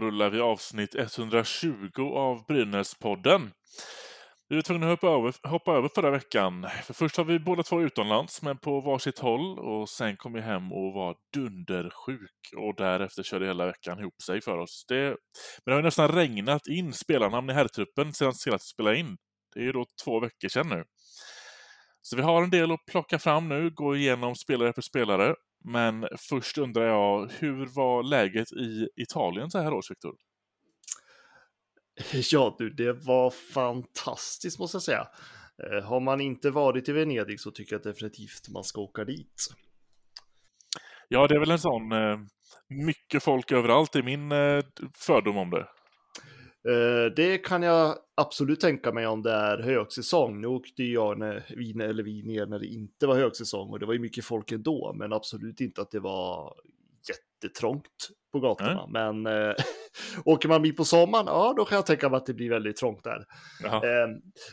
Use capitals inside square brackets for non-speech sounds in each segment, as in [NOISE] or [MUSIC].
Då rullar vi avsnitt 120 av Brynäs-podden. Vi var tvungna att hoppa över, hoppa över förra veckan. För först har vi båda två utomlands, men på varsitt håll. Och sen kom vi hem och var dundersjuk. Och därefter körde hela veckan ihop sig för oss. Det, men det har ju nästan regnat in spelarnamn i herrtruppen sedan senast vi spelade in. Det är ju då två veckor sedan nu. Så vi har en del att plocka fram nu, gå igenom spelare för spelare. Men först undrar jag, hur var läget i Italien så här års, Viktor? [LAUGHS] Ja du, det var fantastiskt måste jag säga. Eh, Har man inte varit i Venedig så tycker jag definitivt man ska åka dit. Ja, det är väl en sån eh, mycket folk överallt i min eh, fördom om det. Eh, Det kan jag absolut tänka mig om det är högsäsong. Nu åkte jag när vi, eller vi ner när det inte var högsäsong och det var ju mycket folk ändå, men absolut inte att det var jättetrångt på gatorna. Men eh, [LAUGHS] åker man dit på sommaren, ja då kan jag tänka mig att det blir väldigt trångt där. Eh,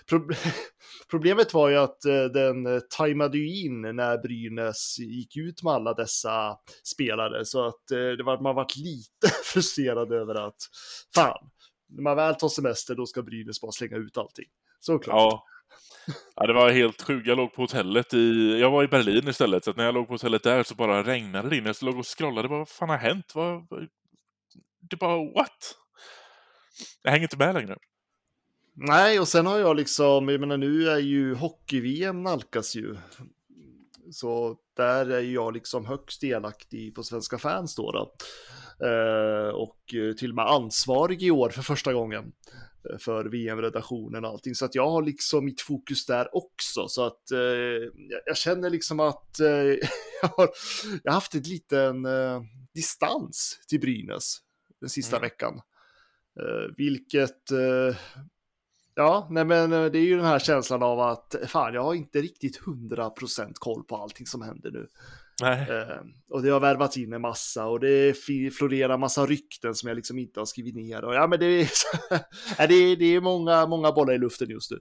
pro- [LAUGHS] problemet var ju att eh, den eh, tajmade ju in när Brynäs gick ut med alla dessa spelare så att eh, det var, man varit lite [LAUGHS] frustrerad över att fan, när man väl tar semester då ska Brynäs bara slänga ut allting. Såklart. Ja. ja, det var helt sjukt. Jag låg på hotellet i... Jag var i Berlin istället, så när jag låg på hotellet där så bara regnade det in. Jag låg och scrollade, bara, vad fan har hänt? Vad- Det bara, what? Jag hänger inte med längre. Nej, och sen har jag liksom, jag menar nu är ju hockey-VM nalkas ju. Så där är jag liksom högst delaktig på Svenska fans då. då. Eh, och eh, till och med ansvarig i år för första gången eh, för VM-redaktionen och allting. Så att jag har liksom mitt fokus där också. Så att eh, jag, känner liksom att eh, [LAUGHS] jag, har, jag har haft en liten eh, distans till Brynäs den sista Mm. veckan. Vilket Ja, nej men eh, det är ju den här känslan av att fan, jag har inte riktigt 100% koll på allting som händer nu. Eh, och det har värvats in en massa och det florerar massa rykten som jag liksom inte har skrivit ner. Och ja, men det är, [LAUGHS] det är, det är många, många bollar i luften just nu.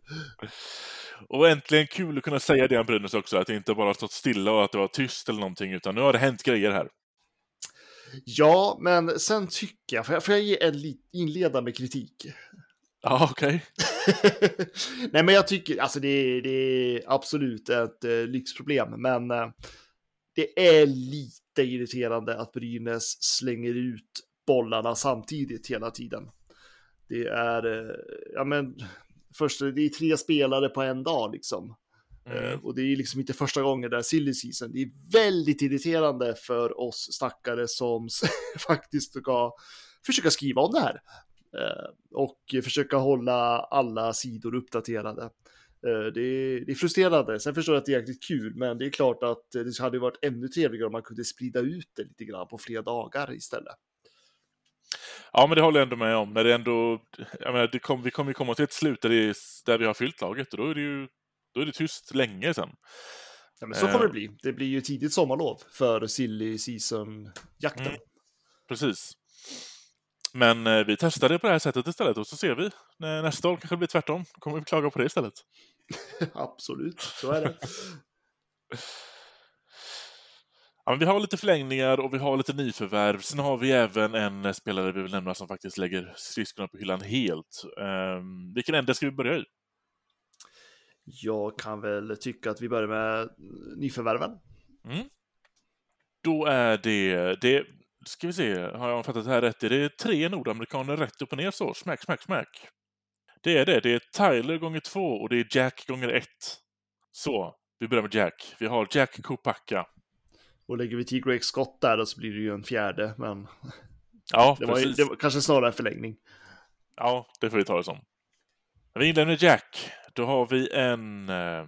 Och äntligen kul att kunna säga det om Brynäs också, att det inte bara stått stilla och att det var tyst eller någonting, utan nu har det hänt grejer här. Ja, men sen tycker jag, får jag, får jag ge en inledande kritik? Ja, okej. [LAUGHS] Nej, men jag tycker, alltså det, är- det är absolut ett eh, lyxproblem, men eh, det är lite irriterande att Brynäs slänger ut bollarna samtidigt hela tiden. Det är, eh, ja men, först, det är tre spelare på en dag liksom. Mm. Eh, Och det är liksom inte första gången det är silly season. Det är väldigt irriterande för oss stackare som [LAUGHS] faktiskt ska försöka skriva om det här. Eh, Och försöka hålla alla sidor uppdaterade. Eh, Det är, det är frustrerande. Sen förstår jag att det är jäkligt kul, men det är klart att det hade varit ännu trevligare om man kunde sprida ut det lite grann på fler dagar istället. Ja, men det håller jag ändå med om. När det ändå, jag menar, det kom, vi kommer ju komma till ett slut där, det är, där vi har fyllt laget och då är det ju då är det tyst länge sen. Ja, men så Eh. kommer det bli. Det blir ju tidigt sommarlov för silly season-jakten. Mm. Precis. Men eh, vi testar det på det här sättet istället och så ser vi. Nästa år kanske det blir tvärtom. kommer vi klaga på det istället. [LAUGHS] Absolut, så är det. [LAUGHS] Ja, men vi har lite förlängningar och vi har lite nyförvärv. Sen har vi även en eh, spelare vi vill nämna som faktiskt lägger skridskorna på hyllan helt. Um, vilken ände ska vi börja i? Jag kan väl tycka att vi börjar med nyförvärven. Mm. Då är det, det, ska vi se, har jag fattat det här rätt? Är det tre nordamerikaner rätt upp och ner så? Smack, smack, smack. Det är det. Det är Tyler gånger två och det är Jack gånger ett. Så, vi börjar med Jack. Vi har Jack Kopacka. Och lägger vi till Greg Scott där så blir det ju en fjärde, men Ja, [LAUGHS] det var, precis. det var kanske snarare en förlängning. Ja, det får vi ta det som. När vi med Jack, då har vi en eh,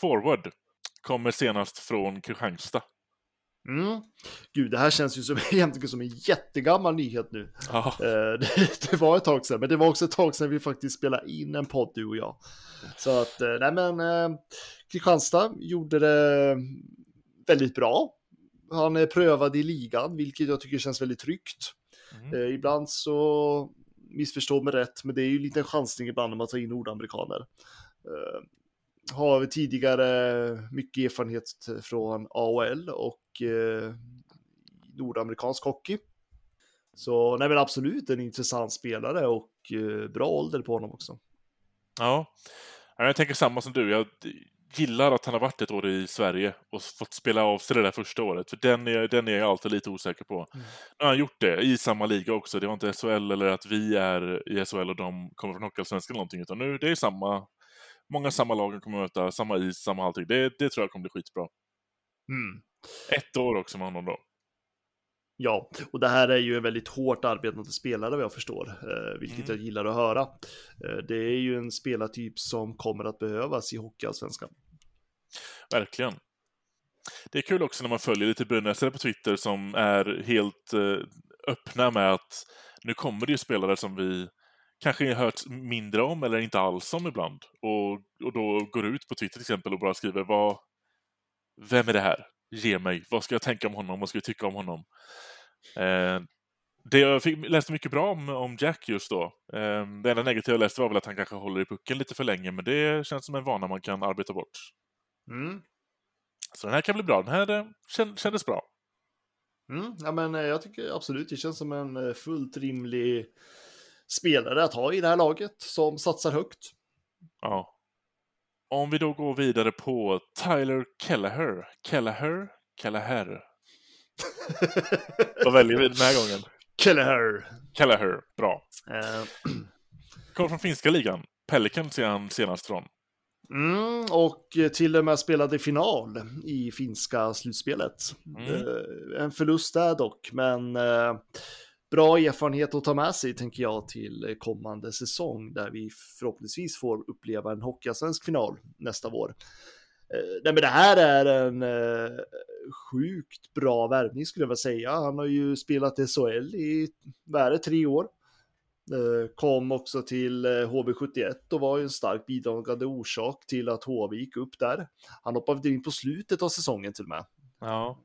forward. Kommer senast från Kristianstad. Mm. Gud, det här känns ju som, [LAUGHS] egentligen som en jättegammal nyhet nu. Eh, [LAUGHS] det, det var ett tag sedan, men det var också ett tag sedan vi faktiskt spelade in en podd, du och jag. Så att, eh, nej men, eh, Kristianstad gjorde det väldigt bra. Han är prövad i ligan, vilket jag tycker känns väldigt tryggt. Mm. Ibland så, missförstå mig rätt, men det är ju lite en chansning ibland när man tar in nordamerikaner. Har vi tidigare mycket erfarenhet från AHL och eh, nordamerikansk hockey. Så nej men absolut en intressant spelare och eh, bra ålder på honom också. Ja. Ja, Jag tänker samma som du. Jag gillar att han har varit ett år i Sverige och fått spela av sig det där första året. För den är, den är jag alltid lite osäker på. Nu har han gjort det i samma liga också. Det var inte SHL eller att vi är i SHL och de kommer från Hockeyallsvenskan eller någonting. Utan nu, det är samma, många samma lag kommer möta, samma is, samma allting. Det, det tror jag kommer bli skitbra. Mm. Ett år också med honom då. Ja, och det här är ju en väldigt hårt arbetande spelare vad jag förstår, eh, vilket Mm. jag gillar att höra. Eh, det är ju en spelartyp som kommer att behövas i Hockeyallsvenskan. Verkligen. Det är kul också när man följer lite brynäsare på Twitter som är helt eh, öppna med att nu kommer det ju spelare som vi kanske har hört mindre om eller inte alls om ibland. Och, och då går ut på Twitter till exempel och bara skriver vad, Vem är det här? Ge mig. Vad ska jag tänka om honom? Vad ska jag tycka om honom? Eh, det jag fick, läste mycket bra om, om Jack just då. Eh, det enda negativa jag läste var väl att han kanske håller i pucken lite för länge, men det känns som en vana man kan arbeta bort. Mm. Så den här kan bli bra. Den här eh, känd, kändes bra. Mm. Ja, men eh, jag tycker absolut det känns som en eh, fullt rimlig spelare att ha i det här laget som satsar högt. Ja. Om vi då går vidare på Tyler Kelleher. Kelleher? Kelleher. Vad väljer vi den här gången? Kelleher. Kelleher. Bra. Eh, [CLEARS THROAT] Kommer från finska ligan. Pelicans är han senast från. Mm, och till och med spelade final i finska slutspelet. Mm. Eh, en förlust där dock, men eh, bra erfarenhet att ta med sig tänker jag till eh, kommande säsong där vi förhoppningsvis får uppleva en hockeyallsvensk final nästa vår. Eh, nej, men det här är en eh, sjukt bra värvning skulle jag vilja säga. Han har ju spelat SHL i, vad är det, tre år. Eh, Kom också till eh, HV71 och var ju en stark bidragande orsak till att HV gick upp där. Han hoppade in på slutet av säsongen till och med. Ja.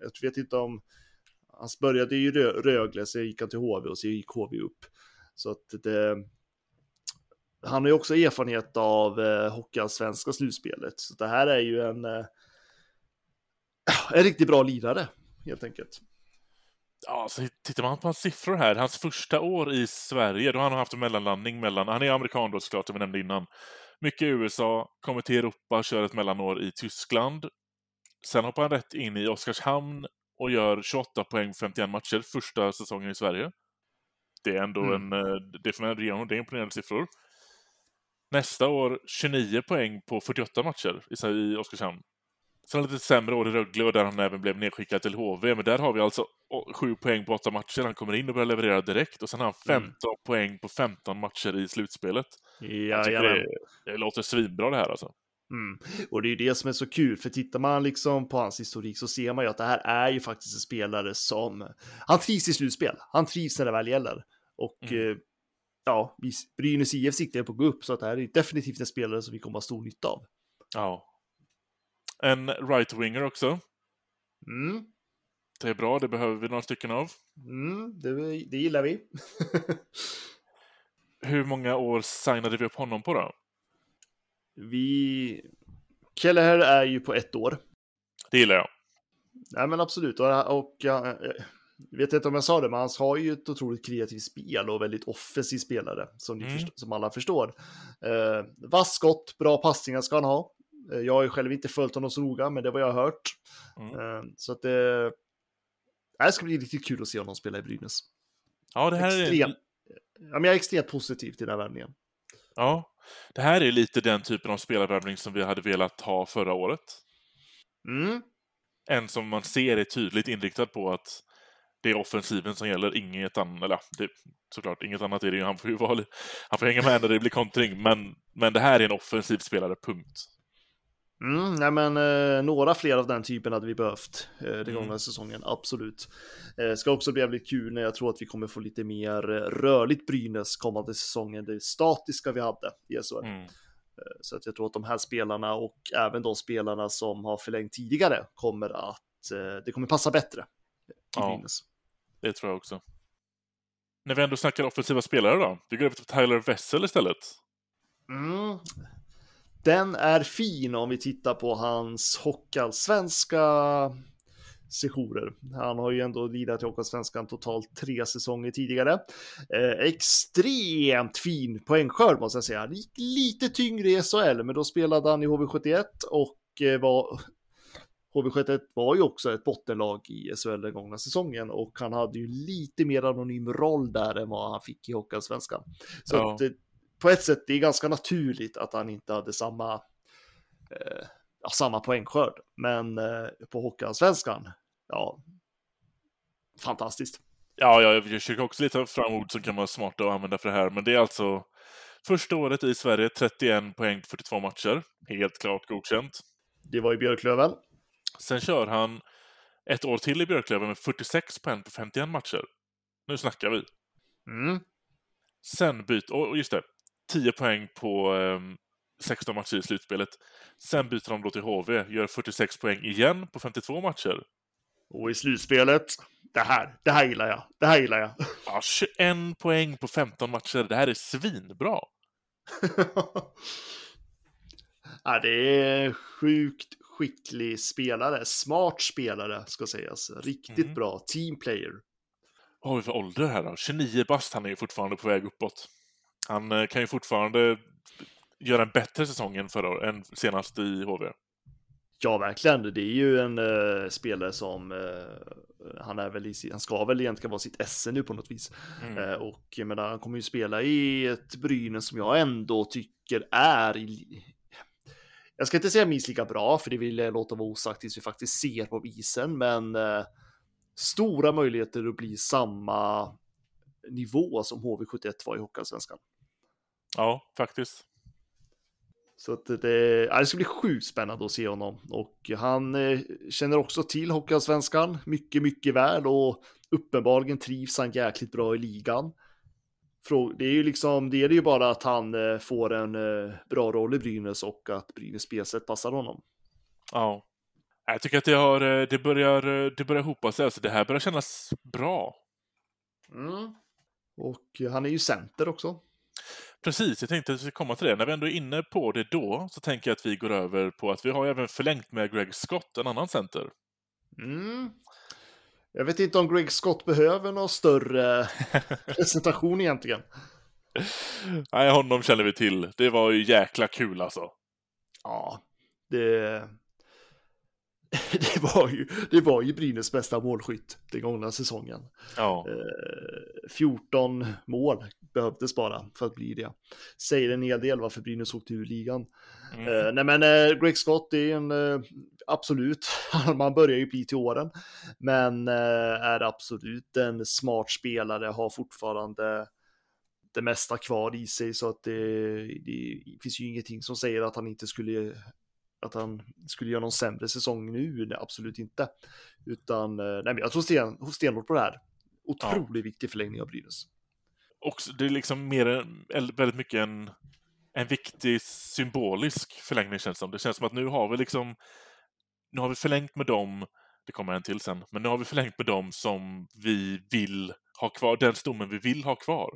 Jag vet inte om... Han började i Rö- Rögle, så gick han till HV och så gick HV upp. Så att det... Han har ju också erfarenhet av eh, Hockeyallsvenska slutspelet. Så det här är ju en... Eh, en riktigt bra lirare, helt enkelt. Ja, så tittar man på hans siffror här, hans första år i Sverige, då har han haft en mellanlandning mellan, han är amerikan då såklart, som vi nämnde innan. Mycket i USA, kommer till Europa, kör ett mellanår i Tyskland. Sen hoppar han rätt in i Oskarshamn och gör 28 poäng på 51 matcher första säsongen i Sverige. Det är ändå Mm. en, eh, det är för en region, det är imponerande siffror. Nästa år 29 poäng på 48 matcher i, i Oskarshamn. Sen lite sämre år i Rögle och där han även blev nedskickad till HV. Men där har vi alltså å- sju poäng på åtta matcher. Han kommer in och börjar leverera direkt. Och sen har han 15 poäng på 15 matcher i slutspelet. Jajamän. det, det låter svinbra det här alltså. Mm. Och det är ju det som är så kul, för tittar man liksom på hans historik så ser man ju att det här är ju faktiskt en spelare som, han trivs i slutspel, han trivs när det väl gäller. Och Mm. eh, ja, Brynäs IF siktar på att gå upp, så att det här är definitivt en spelare som vi kommer att ha stor nytta av. Ja. En right-winger också. Mm. Det är bra, det behöver vi några stycken av. Mm, det, det gillar vi. [LAUGHS] Hur många år signade vi upp honom på då? Vi... Kelleher är ju på ett år. Det gillar jag. Nej men absolut, och, och ja, jag vet inte om jag sa det, men han har ju ett otroligt kreativt spel och väldigt offensiv spelare, som, ni Mm. förstår, som alla förstår. Eh, vass skott, bra passningar ska han ha. Eh, jag har ju själv inte följt honom så noga, men det var jag har hört. Mm. Eh, så att det... Det ska bli riktigt kul att se honom spela i Brynäs. Ja, det här är... Extrem... Ja, men jag är extremt positiv till den här värvningen. Ja, det här är lite den typen av spelarvärvning som vi hade velat ha förra året. Mm. En som man ser är tydligt inriktad på att det är offensiven som gäller, inget annat. Eller det, såklart, inget annat är det ju. Han får ju vara, han får hänga med när det blir kontring, men, men det här är en offensiv spelare, punkt. Mm, nej men eh, några fler av den typen hade vi behövt eh, den gångna Mm. säsongen, absolut. Eh, ska också bli jävligt kul när jag tror att vi kommer få lite mer eh, rörligt Brynäs kommande säsongen, det statiska vi hade i SHL. Mm. Så att jag tror att de här spelarna och även de spelarna som har förlängt tidigare kommer att eh, det kommer passa bättre i Ja. Brynäs. Det tror jag också. När vi ändå snackar offensiva spelare då. Vi går över till Tyler Wessel istället. Mm. Den är fin om vi tittar på hans hockeyallsvenska sessioner. Han har ju ändå lirat i Hockeyallsvenskan totalt tre säsonger tidigare. Eh, extremt fin poängskörd måste jag säga. Det gick lite tyngre i SHL, men då spelade han i HV71 och eh, var HV71 var ju också ett bottenlag i SHL den gångna säsongen och han hade ju lite mer anonym roll där än vad han fick i Hockeyallsvenskan. Så Ja. På ett sätt, det är ganska naturligt att han inte hade samma, eh, ja, samma poängskörd. Men eh, på Hockeyallsvenskan, ja, fantastiskt. Ja, jag försöker också leta fram ord som kan vara smarta att använda för det här, men det är alltså första året i Sverige, 31 poäng på 42 matcher. Helt klart godkänt. Det var i Björklöven. Sen kör han ett år till i Björklöven med 46 poäng på 51 matcher. Nu snackar vi. Mm. Sen byter, och just det, 10 poäng på ehm, 16 matcher i slutspelet. Sen byter de då till HV, gör 46 poäng igen på 52 matcher. Och i slutspelet, det här, det här gillar jag, det här gillar jag. Ja, 21 poäng på 15 matcher. Det här är svinbra. [LAUGHS] ja, det är sjukt skicklig spelare, smart spelare ska sägas. Riktigt Mm. bra teamplayer. Vad har vi för ålder här då? 29 bast, han är ju fortfarande på väg uppåt. Han eh, kan ju fortfarande göra en bättre säsong än, förra, än senast i HV. Ja, verkligen. Det är ju en eh, spelare som eh, han är väl i, han ska väl egentligen vara sitt esse nu på något vis. Mm. Eh, och jag menar, han kommer ju spela i ett Brynäs som jag ändå tycker är i, jag ska inte säga minst lika bra, för det vill jag låta vara osagt tills vi faktiskt ser på isen, men stora möjligheter att bli samma nivå som HV71 var i Hockeyallsvenskan. Ja, faktiskt. Så att det, ja, det ska bli sjukt spännande att se honom. Och han eh, känner också till Hockeyallsvenskan mycket, mycket väl och uppenbarligen trivs han jäkligt bra i ligan. Det är ju liksom, det är ju bara att han eh, får en eh, bra roll i Brynäs och att Brynäs spelsätt passar honom. Ja. Jag tycker att det, har, eh, det, börjar, eh, det börjar hopa sig. Alltså, det här börjar kännas bra. Mm. Och han är ju center också. Precis, jag tänkte att vi ska komma till det. När vi ändå är inne på det då, så tänker jag att vi går över på att vi har även förlängt med Greg Scott, en annan center. Mm. Jag vet inte om Greg Scott behöver någon större [LAUGHS] presentation egentligen. Nej, honom känner vi till. Det var ju jäkla kul alltså. Ja, det, [LAUGHS] det, var ju, det var ju Brynäs bästa målskytt den gångna säsongen. Ja, Eh, 14 mål behövdes bara för att bli det. Säger en hel del varför Brynäs åkte ur ligan. mm. Eh, nej men eh, Greg Scott är en, eh, absolut, [LAUGHS] man börjar ju bli till åren, men eh, är absolut en smart spelare, har fortfarande det mesta kvar i sig så att det, det finns ju ingenting som säger att han inte skulle att han skulle göra någon sämre säsong nu, nej, absolut inte. Utan, eh, nej men jag tror sten, stenhårt på det här. Otroligt viktig förlängning av Brynäs. Och det är liksom mer eller väldigt mycket en, en viktig symbolisk förlängning känns det som. Det känns som att nu har vi liksom, nu har vi förlängt med dem, det kommer en till sen, men nu har vi förlängt med dem som vi vill ha kvar, den stommen vi vill ha kvar.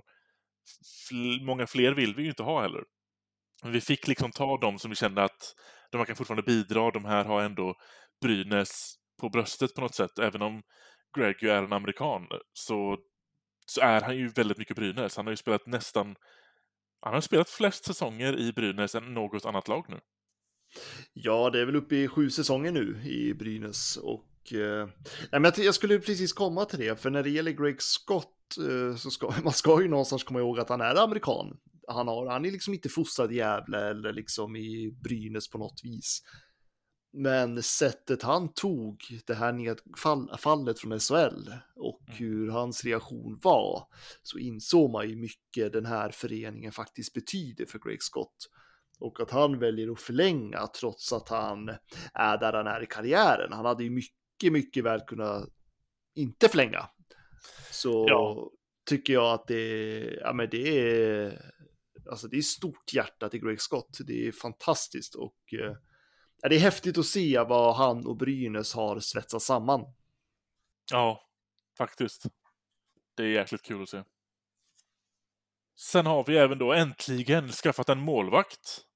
Fl- många fler vill vi ju inte ha heller. Men vi fick liksom ta dem som vi kände att de här kan fortfarande bidra, de här har ändå Brynäs på bröstet på något sätt, även om Greg ju är en amerikan, så så är han ju väldigt mycket Brynäs. Han har ju spelat nästan... Han har spelat flest säsonger i Brynäs än något annat lag nu. Ja, det är väl uppe i sju säsonger nu i Brynäs och eh, nej, men jag, jag skulle precis komma till det, för när det gäller Greg Scott eh, så ska [LAUGHS] man ska ju någonstans komma ihåg att han är amerikan. Han, har, han är liksom inte fostrad i Gävle eller liksom i Brynäs på något vis. Men sättet han tog det här nedfallet från SHL och Mm. hur hans reaktion var så insåg man ju mycket den här föreningen faktiskt betyder för Greg Scott. Och att han väljer att förlänga trots att han är där han är i karriären. Han hade ju mycket, mycket väl kunnat inte förlänga. Så Ja. tycker jag att det, ja, men det är, alltså det är stort hjärta till Greg Scott. Det är fantastiskt och eh, det är häftigt att se vad han och Brynäs har svetsat samman. Ja, faktiskt. Det är jäkligt kul att se. Sen har vi även då äntligen skaffat en målvakt.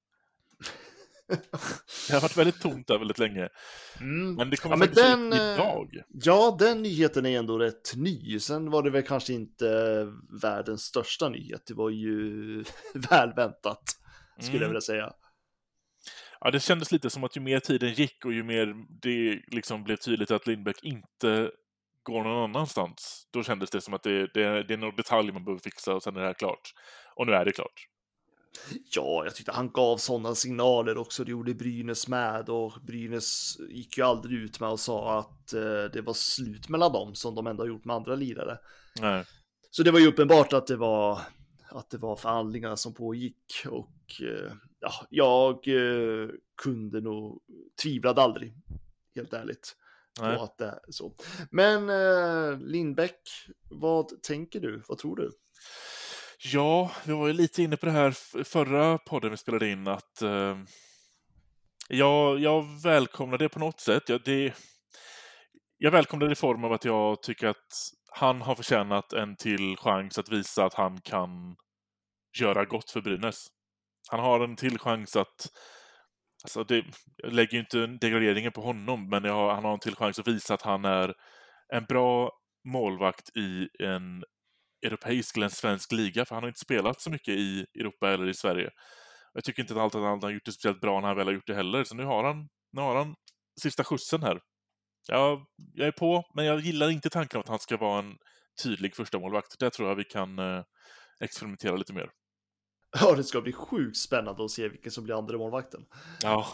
Det har varit väldigt tomt där väldigt länge. Mm. Men det kommer Ja, men den, ut eh, idag. Ja, den nyheten är ändå rätt ny. Sen var det väl kanske inte världens största nyhet. Det var ju [LAUGHS] välväntat, skulle jag Mm. vilja säga. Ja, det kändes lite som att ju mer tiden gick och ju mer det liksom blev tydligt att Lindbäck inte går någon annanstans, då kändes det som att det, det, det är någon detalj man behöver fixa och sen är det här klart. Och nu är det klart. Ja, jag tyckte han gav sådana signaler också. Det gjorde Brynäs med och Brynäs gick ju aldrig ut med och sa att eh, det var slut mellan dem som de ändå har gjort med andra lirare. Nej. Så det var ju uppenbart att det var att det var förhandlingar som pågick och eh, ja, jag eh, kunde nog tvivlade aldrig, helt ärligt, Nej. på att det är så. Men Lindbäck, vad tänker du? Vad tror du? Ja, vi var ju lite inne på det här förra podden vi spelade in att eh, jag, jag välkomnar det på något sätt. Jag, det, jag välkomnar det i form av att jag tycker att han har förtjänat en till chans att visa att han kan göra gott för Brynäs. Han har en till chans att Alltså det, jag lägger ju inte degraderingen på honom, men jag har, han har en till chans att visa att han är en bra målvakt i en europeisk eller en svensk liga, för han har inte spelat så mycket i Europa eller i Sverige. Jag tycker inte att allt att han har gjort det speciellt bra när han väl har gjort det heller, så nu har han, nu har han sista skjutsen här. Jag, jag är på, men jag gillar inte tanken att han ska vara en tydlig första målvakt. Där tror jag vi kan eh, experimentera lite mer. Ja, det ska bli sjukt spännande att se vilken som blir andra målvakten. Ja,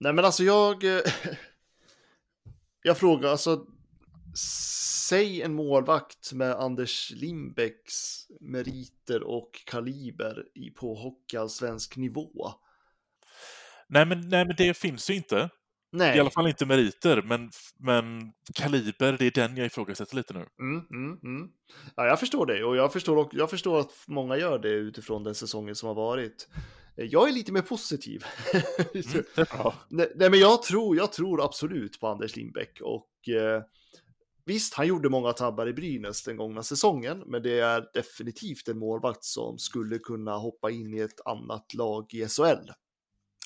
Nej, men alltså jag. eh, [LAUGHS] Jag frågar alltså. Säg en målvakt med Anders Lindbäcks meriter och kaliber i på hockeyallsvensk nivå. nej men, nej men det finns ju inte. Nej. I alla fall inte meriter, men, men kaliber, det är den jag ifrågasätter lite nu. Mm, mm, mm. Ja, jag förstår det och jag förstår, jag förstår att många gör det utifrån den säsongen som har varit. Jag är lite mer positiv. Mm, [LAUGHS] nej, nej, men jag tror, jag tror absolut på Anders Lindbäck och eh, visst, han gjorde många tabbar i Brynäs den gångna säsongen, men det är definitivt en målvakt som skulle kunna hoppa in i ett annat lag i SHL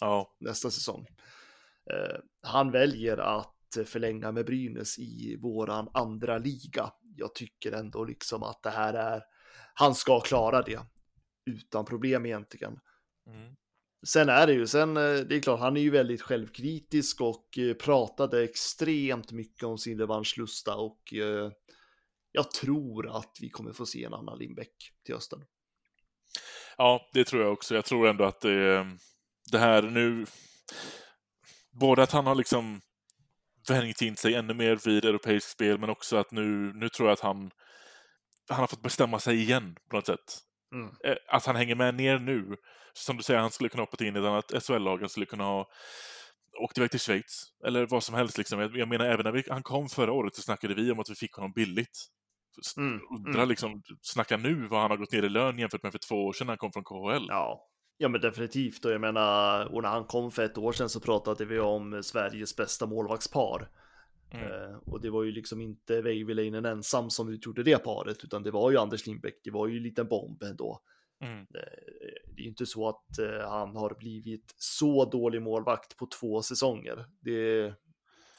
Ja, nästa säsong. Eh, han väljer att förlänga med Brynäs i våran andra liga. Jag tycker ändå liksom att det här är, han ska klara det utan problem egentligen. mm. Sen är det ju, sen eh, det är klart, han är ju väldigt självkritisk och eh, pratade extremt mycket om sin revanschlusta och eh, jag tror att vi kommer få se en annan Lindbäck till hösten. ja, det tror jag också. Jag tror ändå att det, det här nu... Både att han har liksom vänjt in sig ännu mer vid europeiskt spel, men också att nu, nu tror jag att han, han har fått bestämma sig igen på något sätt. Mm. Eh, Att han hänger med ner nu. Som du säger, han skulle kunna hoppa in i ett annat SHL-lag, han skulle kunna ha åkt iväg till Schweiz, eller vad som helst. Liksom. Jag, jag menar, även när vi, han kom förra året så snackade vi om att vi fick honom billigt. Mm, Undra mm. liksom, snacka nu vad han har gått ner i lön jämfört med för två år sedan när han kom från KHL. Ja. Ja men definitivt och jag menar och när han kom för ett år sedan så pratade vi om Sveriges bästa målvaktspar. Mm. Eh, och det var ju liksom inte Veiviläinen ensam som utgjorde det paret utan det var ju Anders Lindbäck, det var ju en liten bomb ändå. Mm. Eh, Det är ju inte så att eh, han har blivit så dålig målvakt på två säsonger. Det,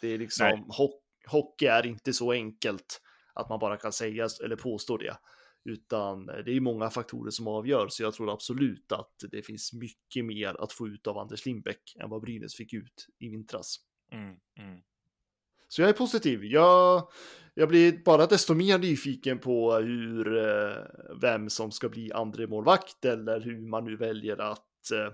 det är liksom, Nej. ho hockey är inte så enkelt att man bara kan säga eller påstå det. Utan det är många faktorer som avgör, så jag tror absolut att det finns mycket mer att få ut av Anders Lindbäck än vad Brynäs fick ut i vintras. Mm. Så jag är positiv. Jag, jag blir bara desto mer nyfiken på hur, eh, vem som ska bli andre målvakt eller hur man nu väljer att eh,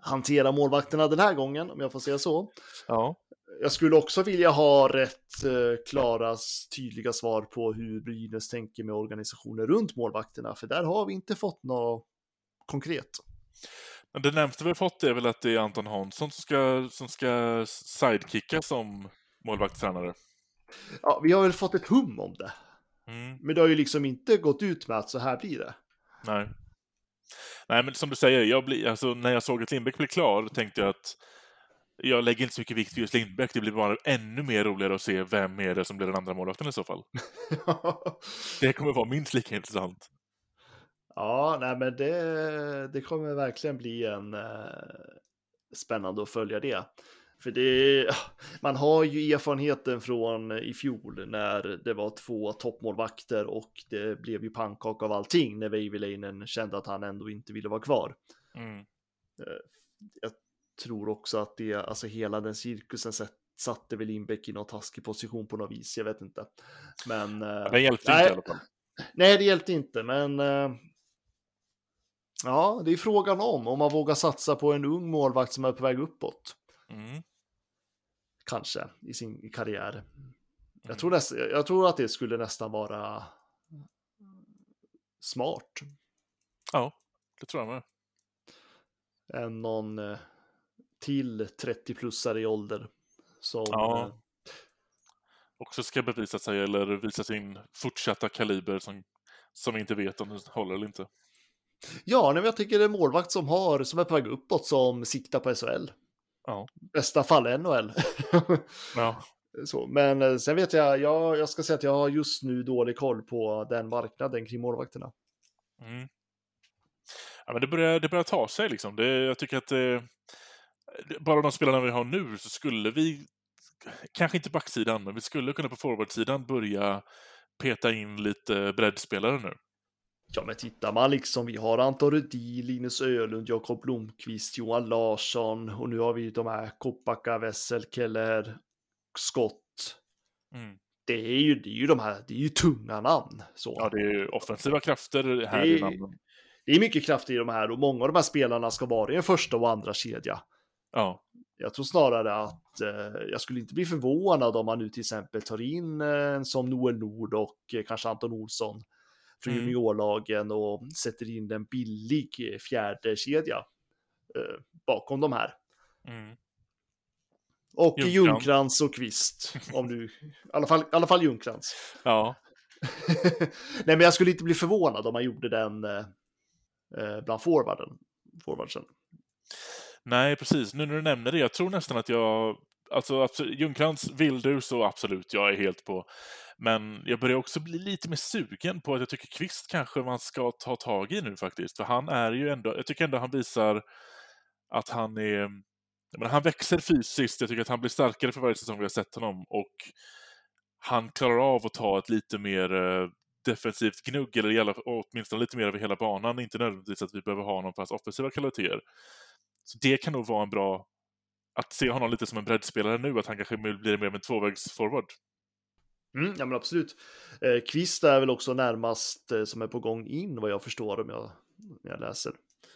hantera målvakterna den här gången, om jag får säga så. Ja. Jag skulle också vilja ha rätt eh, klara, tydliga svar på hur Brynäs tänker med organisationen runt målvakterna, för där har vi inte fått något konkret. Men det närmaste vi har fått är väl att det är Anton Hansson som ska, som ska sidekicka som målvaktstränare. Ja, vi har väl fått ett hum om det. Mm, Men det har ju liksom inte gått ut med att så här blir det. nej. Nej, men som du säger, jag blir, alltså, när jag såg att Lindbäck blev klar tänkte jag att jag lägger inte så mycket vikt vid just Lindbäck. Det blir bara ännu mer roligare att se vem är det som blir den andra målvakten i så fall. [LAUGHS] Det kommer vara minst lika intressant. ja, nej men det, det kommer verkligen bli en eh, spännande att följa det. För det, [LAUGHS] man har ju erfarenheten från i fjol när det var två toppmålvakter och det blev ju pannkaka av allting när Veiviläinen kände att han ändå inte ville vara kvar. Mm. Jag tror också att det, alltså hela den cirkusen satte väl Lindbäck i någon taskig position på något vis, jag vet inte. Men... eh, Den hjälpte nej, inte i alla fall. Nej, det hjälpte inte, men... eh, Ja, det är frågan om, om man vågar satsa på en ung målvakt som är på väg uppåt. Mm. Kanske, i sin karriär. Mm. Jag, tror näst, jag tror att det skulle nästan vara smart. Ja, det tror jag med. Än någon eh, till 30-plussare i ålder. Som, Ja. eh, Också ska bevisa sig eller visa sin fortsatta kaliber som, som vi inte vet om den håller eller inte. Ja, nej, men jag tycker det är målvakt som, har, som är på väg uppåt som siktar på SHL. Ja. Bästa fall NHL. [LAUGHS] Ja, Så, men eh, sen vet jag, jag, jag ska säga att jag har just nu dålig koll på den marknaden kring målvakterna. Mm. Ja, men det börjar, det börjar ta sig liksom. Det, jag tycker att det- bara de spelarna vi har nu så skulle vi, kanske inte backsidan, men vi skulle kunna på forwardsidan börja peta in lite breddspelare nu. Ja, men tittar man liksom, vi har Anton Rudin, Linus Ölund, Jakob Blomqvist, Johan Larsson och nu har vi de här Kopacka, Wessel, Keller, Skott. Mm. Det är ju, det är ju de här, det är ju tunga namn. Så. Ja, det är offensiva krafter här Det i namnen. Det är mycket kraft i de här och många av de här spelarna ska vara i en första och andra kedja. Ja, Jag tror snarare att eh, jag skulle inte bli förvånad om man nu till exempel tar in eh, som Noel Nord och eh, kanske Anton Olsson från Mm. juniorlagen och sätter in en billig fjärde kedja eh, bakom de här. mm. Och. Ljungkrans och Kvist, om du, i alla fall, i alla fall Ljungkrans. ja. [LAUGHS] Nej, men jag skulle inte bli förvånad om man gjorde den eh, eh, bland forwarden, forwardsen. Nej, precis. Nu när du nämner det, jag tror nästan att jag... Alltså, absolut, Ljungcrantz vill du så absolut, jag är helt på. Men jag börjar också bli lite mer sugen på att jag tycker Kvist kanske man ska ta tag i nu faktiskt. För han är ju ändå, jag tycker ändå han visar att han är... jag menar, han växer fysiskt, jag tycker att han blir starkare för varje säsong vi har sett honom. Och han klarar av att ta ett lite mer eh, defensivt gnugg, eller i alla, åtminstone lite mer över hela banan. Inte nödvändigtvis att vi behöver ha honom för hans offensiva kvaliteter. Så det kan nog vara en bra... Att se honom lite som en breddspelare nu, att han kanske blir mer av en tvåvägsforward. Mm, ja, men absolut. Eh, Kvist är väl också närmast eh, som är på gång in vad jag förstår om jag, när jag läser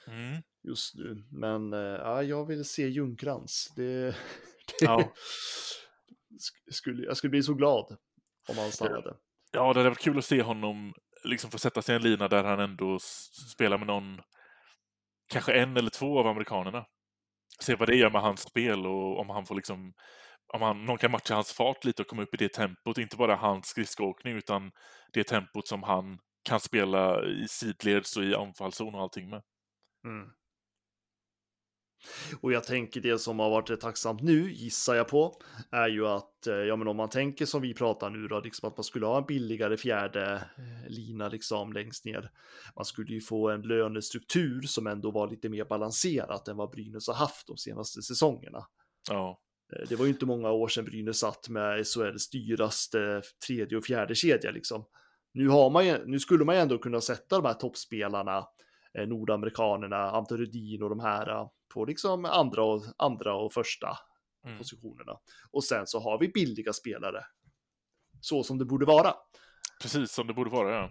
Mm. just nu. Men eh, ja, jag vill se Ljungkrans. Det, [LAUGHS] det Ja. sk- skulle, jag skulle bli så glad om han stannade. Ja, det hade varit kul att se honom liksom få sätta sig i en lina där han ändå spelar med någon, kanske en eller två av amerikanerna. Se vad det gör med hans spel och om han får liksom, om han, någon kan matcha hans fart lite och komma upp i det tempot, inte bara hans skridskoåkning utan det tempot som han kan spela i sidleds och i anfallszon och allting med. Mm. Och jag tänker det som har varit tacksamt nu, gissar jag på, är ju att, eh, ja men om man tänker som vi pratar nu då, liksom att man skulle ha en billigare fjärde eh, lina liksom längst ner. Man skulle ju få en lönestruktur som ändå var lite mer balanserat än vad Brynäs har haft de senaste säsongerna. Ja, Eh, Det var ju inte många år sedan Brynäs satt med SHLs dyraste tredje och fjärde kedja liksom. Nu, har man ju, nu skulle man ju ändå kunna sätta de här toppspelarna, nordamerikanerna, Ante Rudin och de här eh, på liksom andra och, andra och första Mm. positionerna. Och sen så har vi billiga spelare. Så som det borde vara. precis som det borde vara. Ja.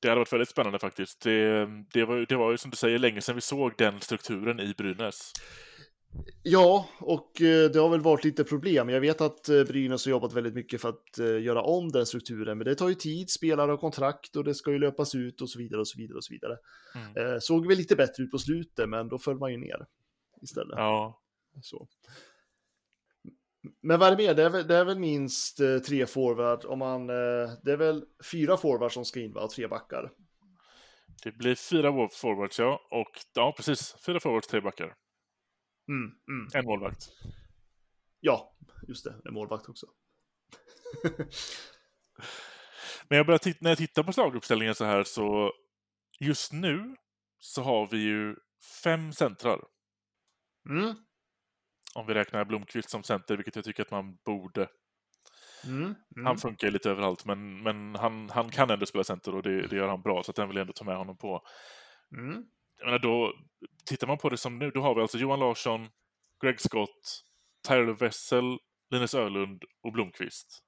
Det hade varit väldigt spännande faktiskt. Det, det, var, det var ju som du säger länge sedan vi såg den strukturen i Brynäs. Ja, och eh, det har väl varit lite problem. Jag vet att eh, Brynäs har jobbat väldigt mycket för att eh, göra om den strukturen, men det tar ju tid, spelare och kontrakt och det ska ju löpas ut och så vidare och så vidare och så vidare. Mm. Såg väl lite bättre ut på slutet, men då föll man ju ner istället. Ja, Så. Men vad är det mer? Det är väl, det är väl minst tre forward om man, det är väl fyra forwards som ska in va, och tre backar. det blir fyra forwards, ja. Och ja, precis. Fyra forwards, tre backar. Mm, mm. En målvakt. Ja, just det, en målvakt också. [LAUGHS] Men jag börjar när jag tittar på slaguppställningen så här så just nu så har vi ju fem centrar. Mm, Om vi räknar Blomqvist som center, vilket jag tycker att man borde. mm, mm. Han funkar lite överallt, men, men han, han kan ändå spela center och det, det gör han bra, så att den vill jag ändå ta med honom på. Jag menar, då, tittar man på det som nu, då har vi alltså Johan Larsson, Greg Scott, Tyler Wessel, Linus Ölund och Blomqvist.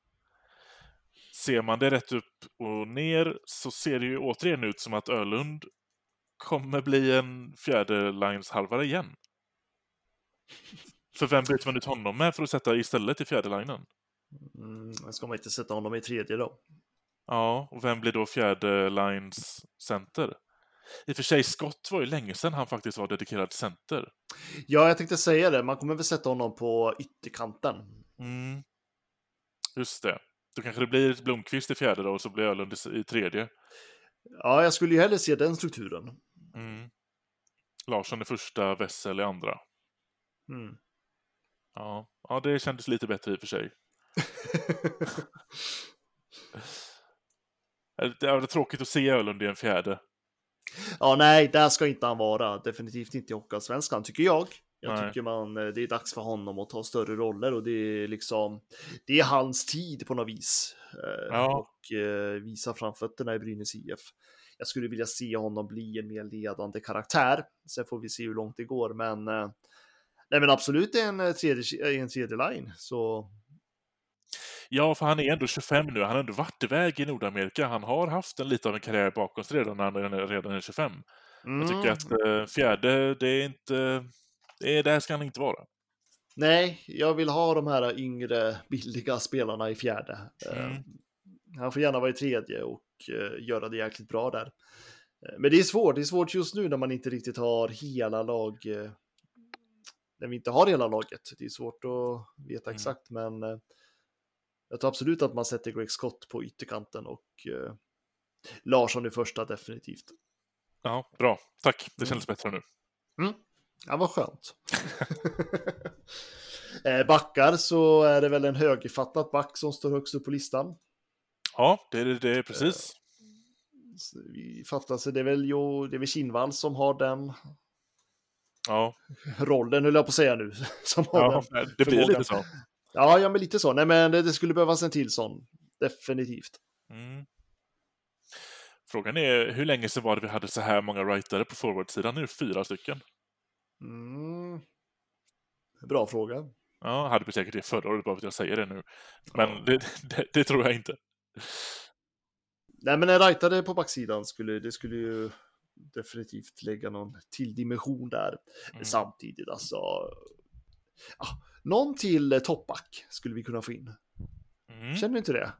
Ser man det rätt upp och ner så ser det ju återigen ut som att Ölund kommer bli en fjärde lines halvare igen. För vem byter man ut honom med för att sätta istället i fjärde linen? Mm, ska man inte sätta honom i tredje då? Ja, och vem blir då fjärde lines center? I och för sig, Scott var ju länge sedan han faktiskt var dedikerad center. Ja, jag tänkte säga det. Man kommer väl sätta honom på ytterkanten. Mm. Just det. Då kanske det blir Blomqvist i fjärde då, och så blir Ölund i- tredje. Ja, jag skulle ju hellre se den strukturen. Mm. Larsson i första, Wessel i andra. Mm. Ja. ja, det kändes lite bättre i och för sig. [LAUGHS] [LAUGHS] Det är tråkigt att se Ölund i en fjärde. Ja, nej, där ska inte han vara. Definitivt inte i Hockeyallsvenskan, tycker jag. Jag Nej. tycker man, eh, det är dags för honom att ta större roller och det är liksom, det är hans tid på något vis. Eh, Ja. Och eh, visa framfötterna i Brynäs IF. Jag skulle vilja se honom bli en mer ledande karaktär. Sen får vi se hur långt det går, men Nej men absolut en tredje, en tredje line, så Ja, för han är ändå 25 nu. Han har ändå varit iväg i Nordamerika. Han har haft en lite av en karriär bakom sig redan när han redan är 25. Jag tycker Mm. att eh, fjärde, det är inte... Det är, där ska han inte vara. Nej, jag vill ha de här yngre billiga spelarna i fjärde. Eh, Mm. Han får gärna vara i tredje och eh, göra det jäkligt bra där. Eh, Men det är svårt, det är svårt just nu när man inte riktigt har hela lag. eh, När vi inte har hela laget. Det är svårt att veta Mm. exakt, men eh, jag tror absolut att man sätter Greg Scott på ytterkanten och eh, Larsson i första definitivt. Ja, bra. Tack. Det Mm. kändes bättre nu. Ja, vad skönt. [LAUGHS] Eh, Backar så är det väl en högerfattad back som står högst upp på listan. Ja, det är det, precis. Så Vi fattar sig, det är väl, jo, det är väl Kinnvall som har den Ja, rollen, höll jag på att säga nu. [LAUGHS] Som har ja den. det blir lite så. Ja, ja, men lite så. Nej, men det, det skulle behövas en till sån. Definitivt. Mm. Frågan är hur länge sedan var det vi hade så här många writare på forwardsidan? Nu fyra stycken. Mm. Bra fråga. Ja, hade vi säkert det förra året, bara för att jag säger det nu. Men Ja. det, det, det tror jag inte. Nej, men en rightare på backsidan skulle, det skulle ju definitivt lägga någon till dimension där. Mm. samtidigt alltså. Ja, någon till eh, toppback skulle vi kunna få in. Mm. Känner du inte det?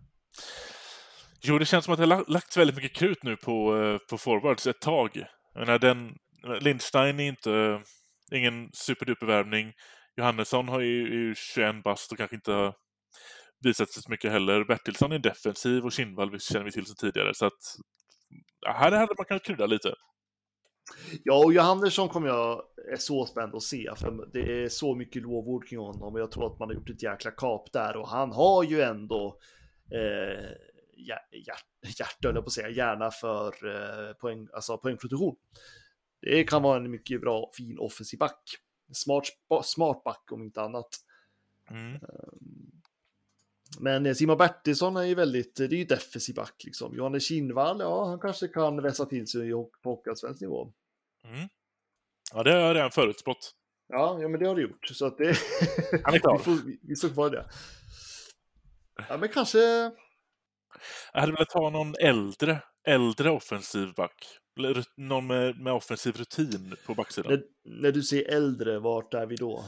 Jo, det känns som att det har la- lagts väldigt mycket krut nu på, eh, på forwards ett tag. Jag menar, den, Lindstein är inte ingen superduper värvning. Johannesson har ju, ju 21 bast och kanske inte visat sig så mycket heller. Bertilsson är defensiv och Kinnvall känner vi till sedan tidigare. Så att här hade man kunnat krydda lite. Ja, och Johannesson kommer jag är så spänd att se, för det är så mycket lovord kring honom och jag tror att man har gjort ett jäkla kap där och han har ju ändå eh, hjär, hjär, hjärta, jag på att säga, gärna för eh, poäng, alltså poängproduktion. Det kan vara en mycket bra, fin offensiv back. Smart, smart back om inte annat. Mm. Men eh, Simon Bertilsson är ju väldigt, det är ju defensiv back liksom. Johannes Kinnvall, ja, han kanske kan vässa till sig på hockeyallsvensk nivå. Mm. Ja, det har jag redan förutspått. Ja, ja, men det har du gjort. Så att det... Han [LAUGHS] är klar. vi, får, vi, vi står kvar det. Ja, men kanske... Jag hade velat ha någon äldre, äldre offensiv back. Någon med, med offensiv rutin på backsidan. När, när du säger äldre, vart är vi då?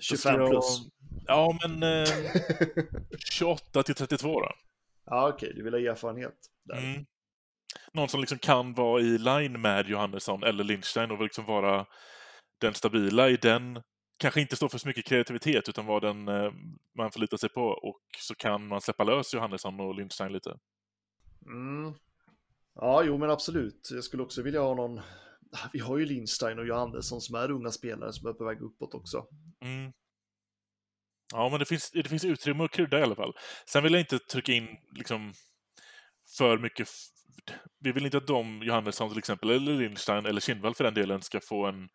25 jag- plus? Ja, men eh, [LAUGHS] 28 till 32 då. Ja, okej, du vill ha erfarenhet. Där. Mm. Någon som liksom kan vara i line med Johannesson eller Lindstein och liksom vara den stabila i den, kanske inte stå för så mycket kreativitet utan vara den eh, man förlitar sig på och så kan man släppa lös Johannesson och Lindstein lite. Mm. Ja, jo men absolut. Jag skulle också vilja ha någon... [LAUGHS] Vi har ju Lindstein och Johannesson som är unga spelare som är på väg uppåt också. Mm. Ja, men det finns, det finns utrymme att krydda i alla fall. Sen vill jag inte trycka in liksom för mycket... Vi vill inte att de, Johannesson till exempel, eller Lindstein eller Kindvall för den delen, ska få en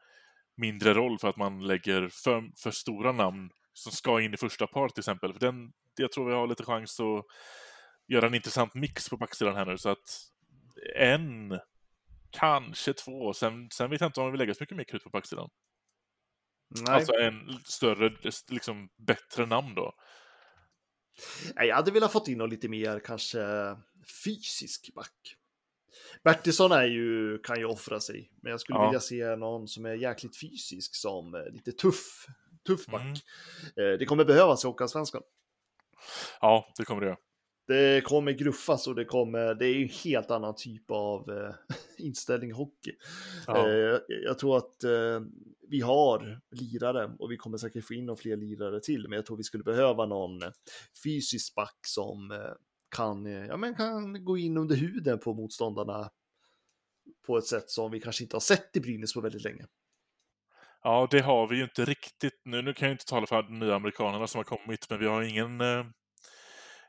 mindre roll för att man lägger för, för stora namn som ska in i första par till exempel. För den, jag tror vi har lite chans att göra en intressant mix på backsidan här nu, så att en, kanske två, sen, sen vet jag inte om vi vill lägga så mycket mer krut på backsidan. Nej, Alltså en större, liksom bättre namn då. Jag hade velat fått in någon lite mer kanske fysisk back. Bertilsson är ju, kan ju offra sig, men jag skulle Ja. vilja se någon som är jäkligt fysisk som eh, lite tuff, tuff back. Mm. Eh, Det kommer behövas i Hockeyallsvenskan. Ja, det kommer det göra. Det kommer gruffas och det kommer, det är ju en helt annan typ av eh, [LAUGHS] inställning hockey. Ja. Eh, jag tror att eh, vi har lirare och vi kommer säkert få in några fler lirare till, men jag tror vi skulle behöva någon eh, fysisk back som eh, kan, eh, ja, men kan gå in under huden på motståndarna på ett sätt som vi kanske inte har sett i Brynäs på väldigt länge. ja, det har vi ju inte riktigt nu. Nu kan jag inte tala för de nya amerikanerna som har kommit, men vi har ingen...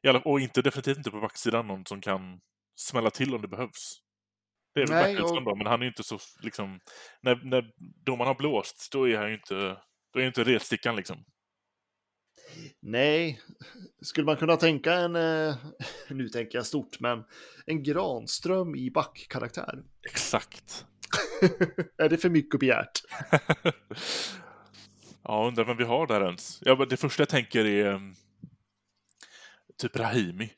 Alla, och inte definitivt inte på backsidan någon som kan smälla till om det behövs. Det är väl Nej, och- då, men han är ju inte så liksom... När, när domaren har blåst, då är han ju inte... Då är ju inte retstickan liksom. Nej, skulle man kunna tänka en, eh, [LAUGHS] nu tänker jag stort, men en Granström i backkaraktär? Exakt. [LAUGHS] är det för mycket begärt? [LAUGHS] ja, undrar vem vi har där ens. Ja, det första jag tänker är um, typ Rahimi.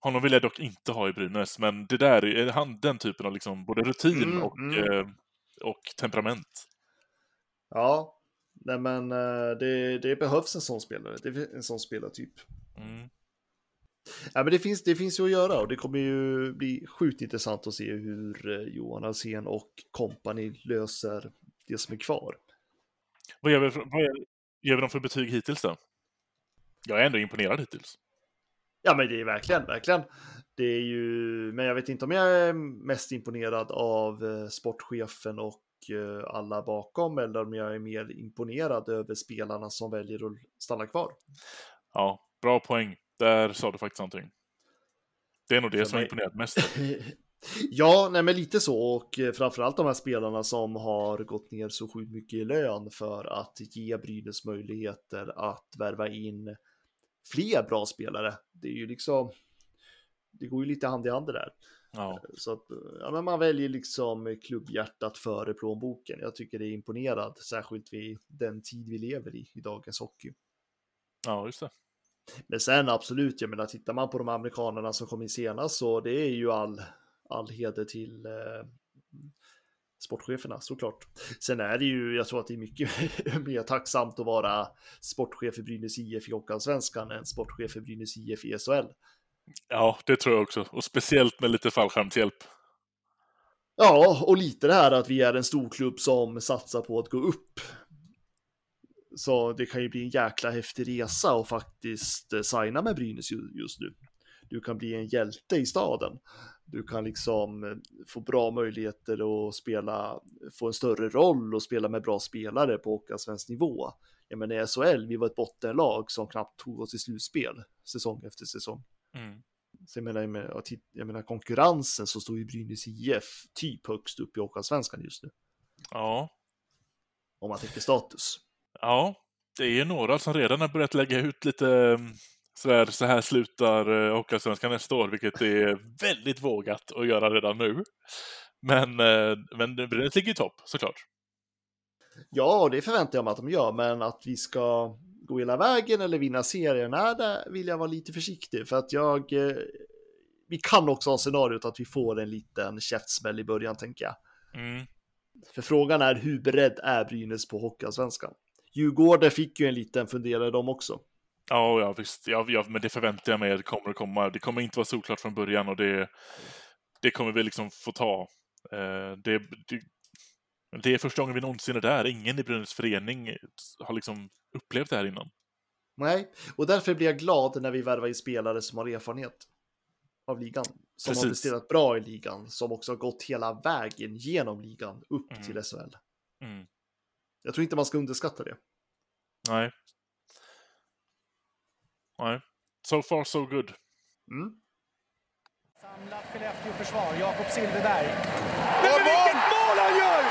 Honom vill jag dock inte ha i Brynäs, men det där är han den typen av liksom både rutin Mm, och, mm. eh, och temperament. Ja, nej men eh, det, det behövs en sån spelare, det är en sån spelartyp. Mm. Ja, men det finns, det finns ju att göra och det kommer ju bli sjukt intressant att se hur eh, Johan Alsen och kompani löser det som är kvar. Vad ger vi, vad ger, ger vi dem för betyg hittills då? Jag är ändå imponerad hittills. Ja, men det är verkligen, verkligen. Det är ju, men jag vet inte om jag är mest imponerad av eh, sportchefen och eh, alla bakom eller om jag är mer imponerad över spelarna som väljer att stanna kvar. Ja, bra poäng. Där sa du faktiskt någonting. Det är nog det För som mig- imponerat mest. [LAUGHS] Ja, nej men lite så och eh, framförallt de här spelarna som har gått ner så sjukt mycket i lön för att ge Brynäs möjligheter att värva in fler bra spelare. Det är ju liksom, det går ju lite hand i hand det där. Ja, Så att, ja, men man väljer liksom klubbhjärtat före plånboken. Jag tycker det är imponerad, särskilt vid den tid vi lever i, i dagens hockey. ja just det. Men sen absolut, jag menar, tittar man på de amerikanerna som kom in senast så det är ju all, all heder till eh, sportcheferna såklart. Sen är det ju, jag tror att det är mycket [LAUGHS] mer tacksamt att vara sportchef i Brynäs IF i Hockeyallsvenskan än sportchef i Brynäs IF i SHL. Ja, det tror jag också. Och speciellt med lite fallskärmshjälp. Ja, och lite det här att vi är en stor klubb som satsar på att gå upp. Så det kan ju bli en jäkla häftig resa och faktiskt eh, signa med Brynäs ju- just nu. Du kan bli en hjälte i staden. Du kan liksom eh, få bra möjligheter att spela, få en större roll och spela med bra spelare på svensk nivå. Jag menar i SHL, vi var ett bottenlag som knappt tog oss till slutspel säsong efter säsong. Mm. Så jag menar, jag menar, jag konkurrensen så står ju Brynäs IF typ högst upp i Hockeyallsvenskan just nu. Ja. Om man tänker status. ja, det är några som redan har börjat lägga ut lite mm, sådär, så här slutar eh, Hockeyallsvenskan nästa år, vilket är väldigt vågat att göra redan nu. Men, eh, men Brynäs ligger i topp, såklart. Ja, det förväntar jag mig att de gör, men att vi ska gå hela vägen eller vinna serien, nej, där vill jag vara lite försiktig för att jag. eh, vi kan också ha scenariot att vi får en liten käftsmäll i början, tänker jag. Mm. För frågan är hur beredd är Brynäs på Hockeyallsvenskan? Djurgården fick ju en liten funderare de också. Ja, ja visst. Ja, ja, men det förväntar jag mig det kommer att komma. Det kommer inte vara solklart från början och det, det kommer vi liksom få ta. Eh, det, det, det är första gången vi någonsin är där. Ingen i Brynäs förening har liksom upplevt det här innan. Nej, och därför blir jag glad när vi värvar in spelare som har erfarenhet av ligan. Som Precis. har presterat bra i ligan, som också har gått hela vägen genom ligan upp Mm. till SHL. Mm. Jag tror inte man ska underskatta det. Nej. Nej. So far so good. Mm. Samlat Skellefteå-försvar, Jakob Silfverberg. Men vilket mål han gör!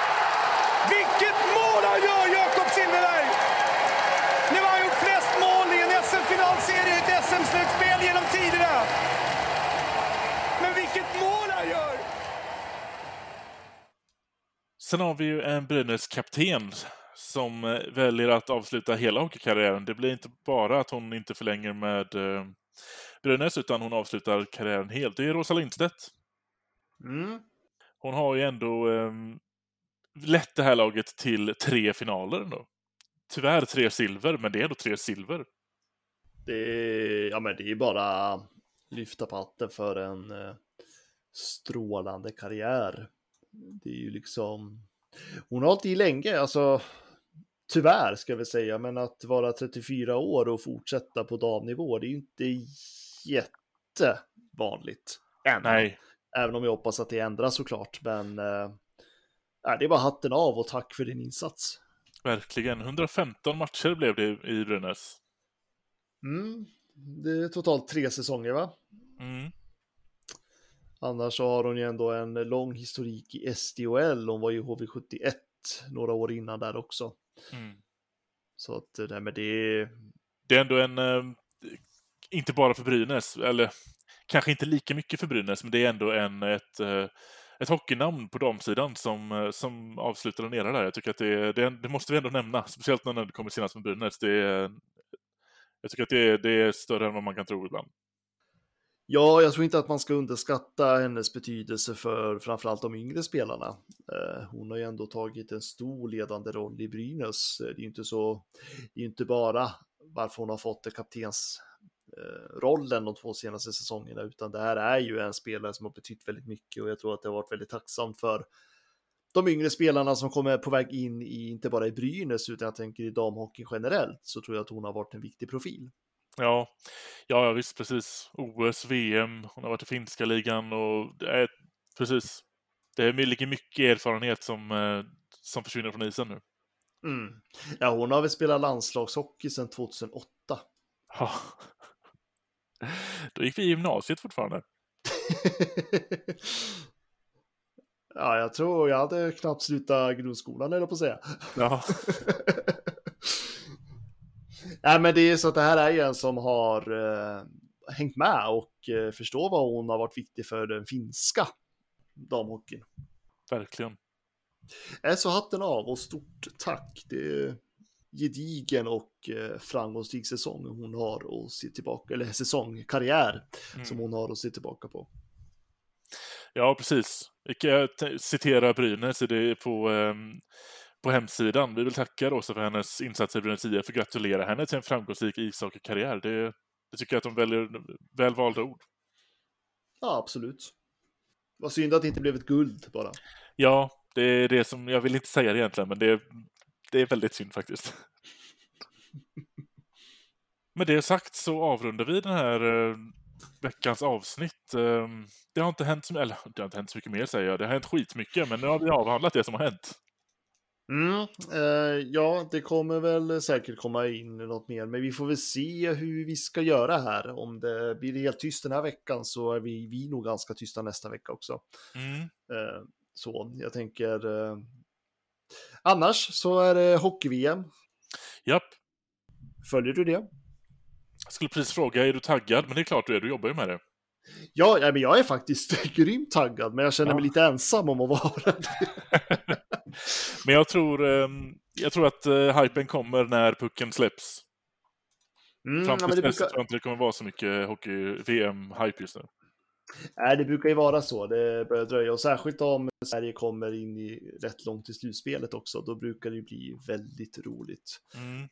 Vilket mål han gör, Jakob Silfverberg! Nu har han gjort flest mål i en SM-finalserie i ett SM-slutspel genom tiderna. Men vilket mål han gör! Sen har vi ju en Brynäs-kapten som eh, väljer att avsluta hela hockeykarriären. Det blir inte bara att hon inte förlänger med eh, Brynäs, utan hon avslutar karriären helt. Det är Rosa Lindstedt. Mm. Hon har ju ändå eh, lett det här laget till tre finaler ändå. Tyvärr tre silver, men det är ändå tre silver. Det är, ja, men det är bara lyfta på hatten för en eh, strålande karriär. Det är ju liksom, hon har hållit i länge, alltså tyvärr ska vi säga, men att vara 34 år och fortsätta på damnivå, det är ju inte jättevanligt. Än. Nej, Även om jag hoppas att det ändras såklart, men ja, det är bara hatten av och tack för din insats. verkligen. 115 matcher blev det i Brynäs. Mm. Det är totalt tre säsonger va? Mm. Annars så har hon ju ändå en lång historik i SDHL. Hon var ju HV71 några år innan där också. Mm. Så att det där med det. det är ändå en, eh, inte bara för Brynäs, eller kanske inte lika mycket för Brynäs, men det är ändå en, ett, eh, ett hockeynamn på damsidan som, eh, som avslutar en era där. Jag tycker att det, det, det måste vi ändå nämna, speciellt när det kommer senast med Brynäs. Det är, jag tycker att det det är större än vad man kan tro ibland. Ja, jag tror inte att man ska underskatta hennes betydelse för framförallt de yngre spelarna. Eh, hon har ju ändå tagit en stor ledande roll i Brynäs. Eh, det är ju inte så, det är inte bara varför hon har fått kaptensrollen eh, de två senaste säsongerna, utan det här är ju en spelare som har betytt väldigt mycket och jag tror att det har varit väldigt tacksamt för de yngre spelarna som kommer på väg in i, inte bara i Brynäs, utan jag tänker i damhockeyn generellt, så tror jag att hon har varit en viktig profil. Ja, ja visst precis. OS, VM, hon har varit i finska ligan och det är precis. Det är mycket, mycket erfarenhet som, eh, som försvinner från isen nu. Mm. Ja, hon har väl spelat landslagshockey sedan 2008. Ja. Då gick vi i gymnasiet fortfarande. [LAUGHS] ja, jag tror jag hade knappt slutat grundskolan eller på att säga. Ja. [LAUGHS] [LAUGHS] Nej, men det är så att det här är ju en som har eh, hängt med och eh, förstår vad hon har varit viktig för den finska damhockeyn. Verkligen. Äh, så hatten av och stort tack. Det är gedigen och eh, framgångsrik säsong hon har att se tillbaka, eller säsong, karriär Mm. som hon har att se tillbaka på. Ja, precis. Vi kan t- citera Brynäs på, ehm, på hemsidan. Vi vill tacka Rosa för hennes insatser i IF och gratulera henne till en framgångsrik ishockeykarriär. Det, det tycker jag att de väljer väl valda ord. Ja, absolut. Vad synd att det inte blev ett guld bara. Ja, det är det som, jag vill inte säga det egentligen, men det, det är väldigt synd faktiskt. [LAUGHS] Med det sagt så avrundar vi den här eh, veckans avsnitt. Eh, det har inte hänt så, eller det har inte hänt så mycket mer säger jag. Det har hänt skitmycket, men nu har vi avhandlat det som har hänt. Mm, eh, ja, det kommer väl säkert komma in något mer, men vi får väl se hur vi ska göra här. Om det blir helt tyst den här veckan så är vi, vi nog ganska tysta nästa vecka också. Mm. Eh, så jag tänker. Eh, annars så är det hockey-VM. Japp. Följer du det? Jag skulle precis fråga, är du taggad? Men det är klart du är, du jobbar ju med det. Ja, ja, men jag är faktiskt [LAUGHS] grymt taggad, men jag känner Ja. mig lite ensam om att vara det. [LAUGHS] Men jag tror, ehm, jag tror att uh, hypen kommer när pucken släpps. Mm, Fram ja, men det dess brukar... tror jag inte det kommer vara så mycket hockey-VM-hype just nu. Nej, det brukar ju vara så. Det börjar dröja och särskilt om Sverige kommer in i rätt långt i slutspelet också. Då brukar det ju bli väldigt roligt. Mm.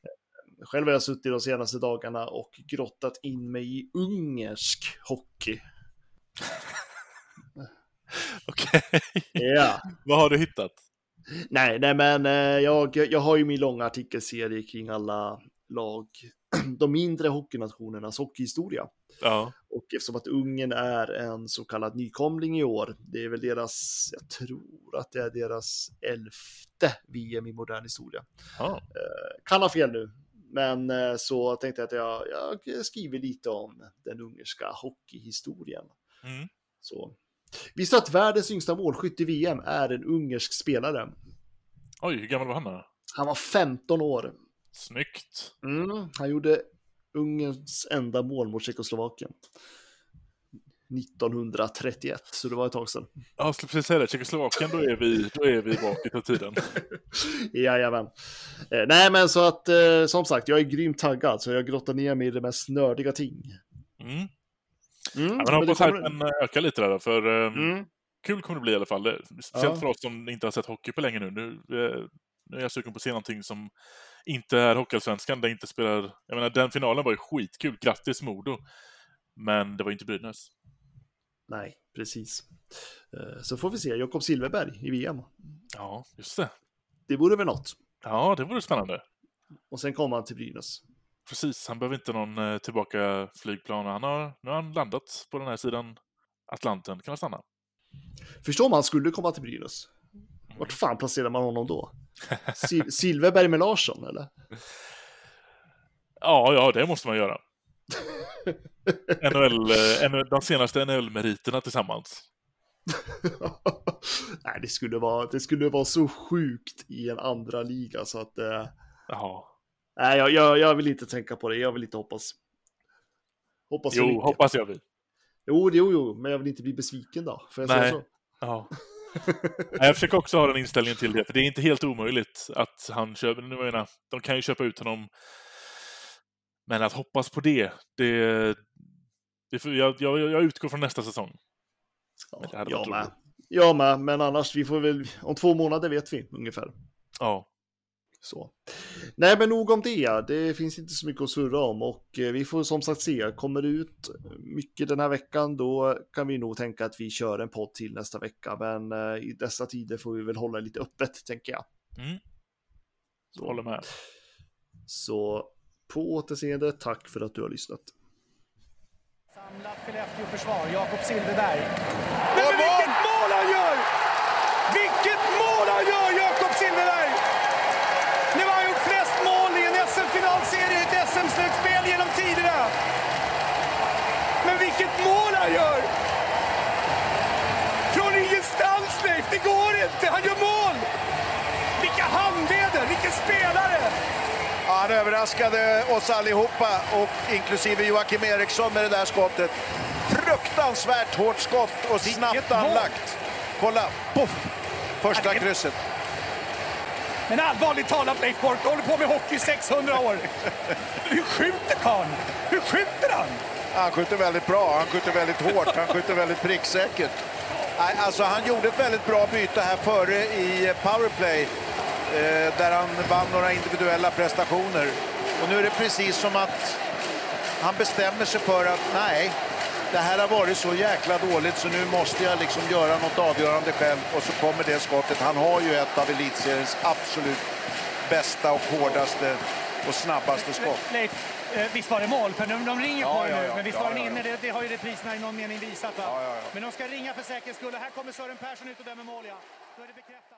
Själv har jag suttit de senaste dagarna och grottat in mig i ungersk hockey. [LAUGHS] Okej. Ja. Vad har du hittat? Nej, nej, men eh, jag, jag har ju min långa artikelserie kring alla lag, [CLEARS THROAT] de mindre hockeynationernas hockeyhistoria. Ja. Och eftersom att Ungern är en så kallad nykomling i år, det är väl deras, jag tror att det är deras elfte VM i modern historia. Ja. Eh, Kan ha fel nu, men eh, så tänkte jag att jag, jag skriver lite om den ungerska hockeyhistorien. Mm. Så. Visste att världens yngsta målskytt i VM är en ungersk spelare? Oj, hur gammal var han då? Han var 15 år. Snyggt. Mm, han gjorde Ungerns enda mål mot Tjeckoslovakien. 1931, så det var ett tag sedan. Jag skulle precis säga det, Tjeckoslovakien, då är vi, då är vi bak i tiden. [LAUGHS] Jajamän. Eh, nej, men så att eh, som sagt, jag är grymt taggad, så jag grottar ner mig i det mest nördiga ting. Mm. Mm, Ja, men hoppas kommer- hypen ökar lite där, för eh, Mm, kul kommer det bli i alla fall. Speciellt Ja. för oss som inte har sett hockey på länge nu. Nu, eh, nu är jag sugen på att se någonting som inte är Hockeyallsvenskan, där inte spelar... Jag menar, den finalen var ju skitkul. Grattis Modo! Men det var inte Brynäs. Nej, precis. Eh, så får vi se, Jakob Silverberg i VM. Ja, just det. Det vore väl något. Ja, det vore spännande. Och sen kommer han till Brynäs. Precis, han behöver inte någon eh, tillbaka flygplan. Han har, nu har han landat på den här sidan Atlanten. Kan han stanna? Förstår om han skulle komma till Brynäs? Vart fan placerar man honom då? [LAUGHS] Sil- Silverberg med Larsson, eller? Ja, ja, det måste man göra. NHL, eh, NHL, de senaste NHL-meriterna tillsammans. [LAUGHS] Nej, det skulle, vara, det skulle vara så sjukt i en andra liga så att... Eh, Jaha. nej, jag, jag, jag vill inte tänka på det. Jag vill inte hoppas. Hoppas Jo, mycket. hoppas jag vi. Jo, jo, jo, men jag vill inte bli besviken då. Får jag säga Nej. så? Ja. [LAUGHS] Jag försöker också ha den inställningen till det, för det är inte helt omöjligt att han köper, nu menar, de kan ju köpa ut honom, men att hoppas på det, det, det jag, jag, jag utgår från nästa säsong. Ja, jag med. Jag med, men annars, vi får väl, om två månader vet vi ungefär. Ja, Så. Nej, men nog om det. Det finns inte så mycket att surra om och eh, vi får som sagt se. Kommer det ut mycket den här veckan, då kan vi nog tänka att vi kör en podd till nästa vecka. Men eh, i dessa tider får vi väl hålla lite öppet, tänker jag. mm, Så, håller med. så på återseende, tack för att du har lyssnat. Samlat Skellefteå-försvar, Jakob Silfverberg. Men vilket mål han gör! Vilket mål han gör, Jakob Silfverberg! Nu har han gjort flest mål i en SM-finalserie i ett SM-slutspel genom tiderna. Men vilket mål han gör! Från ingenstans, Leif! Det går inte! Han gör mål! Vilka handleder! Vilken spelare! Han överraskade oss allihopa, och inklusive Joakim Eriksson med det där skottet. Fruktansvärt hårt skott och snabbt anlagt. Kolla, poff! Första krysset. Men allvarligt talat Leif Boork, du håller på med hockey i 600 år. Hur skjuter karln? Hur skjuter han? Han skjuter väldigt bra, han skjuter väldigt hårt, han skjuter väldigt pricksäkert. Alltså, han gjorde ett väldigt bra byte här före i powerplay där han vann några individuella prestationer. Och nu är det precis som att han bestämmer sig för att nej, det här har varit så jäkla dåligt så nu måste jag liksom göra något avgörande själv och så kommer det skottet. Han har ju ett av elitseriens absolut bästa och hårdaste och snabbaste skott. Leif, eh, visst var det mål? För de, de ringer Ja, på ja, nu. ja. Men visst var den ja, ja. inne? Det, det har ju repriserna i någon mening visat. Men de ska ringa för säkerhets skull. Och Här kommer Sören Persson ut och dömer mål. Ja. Då är det bekräftat.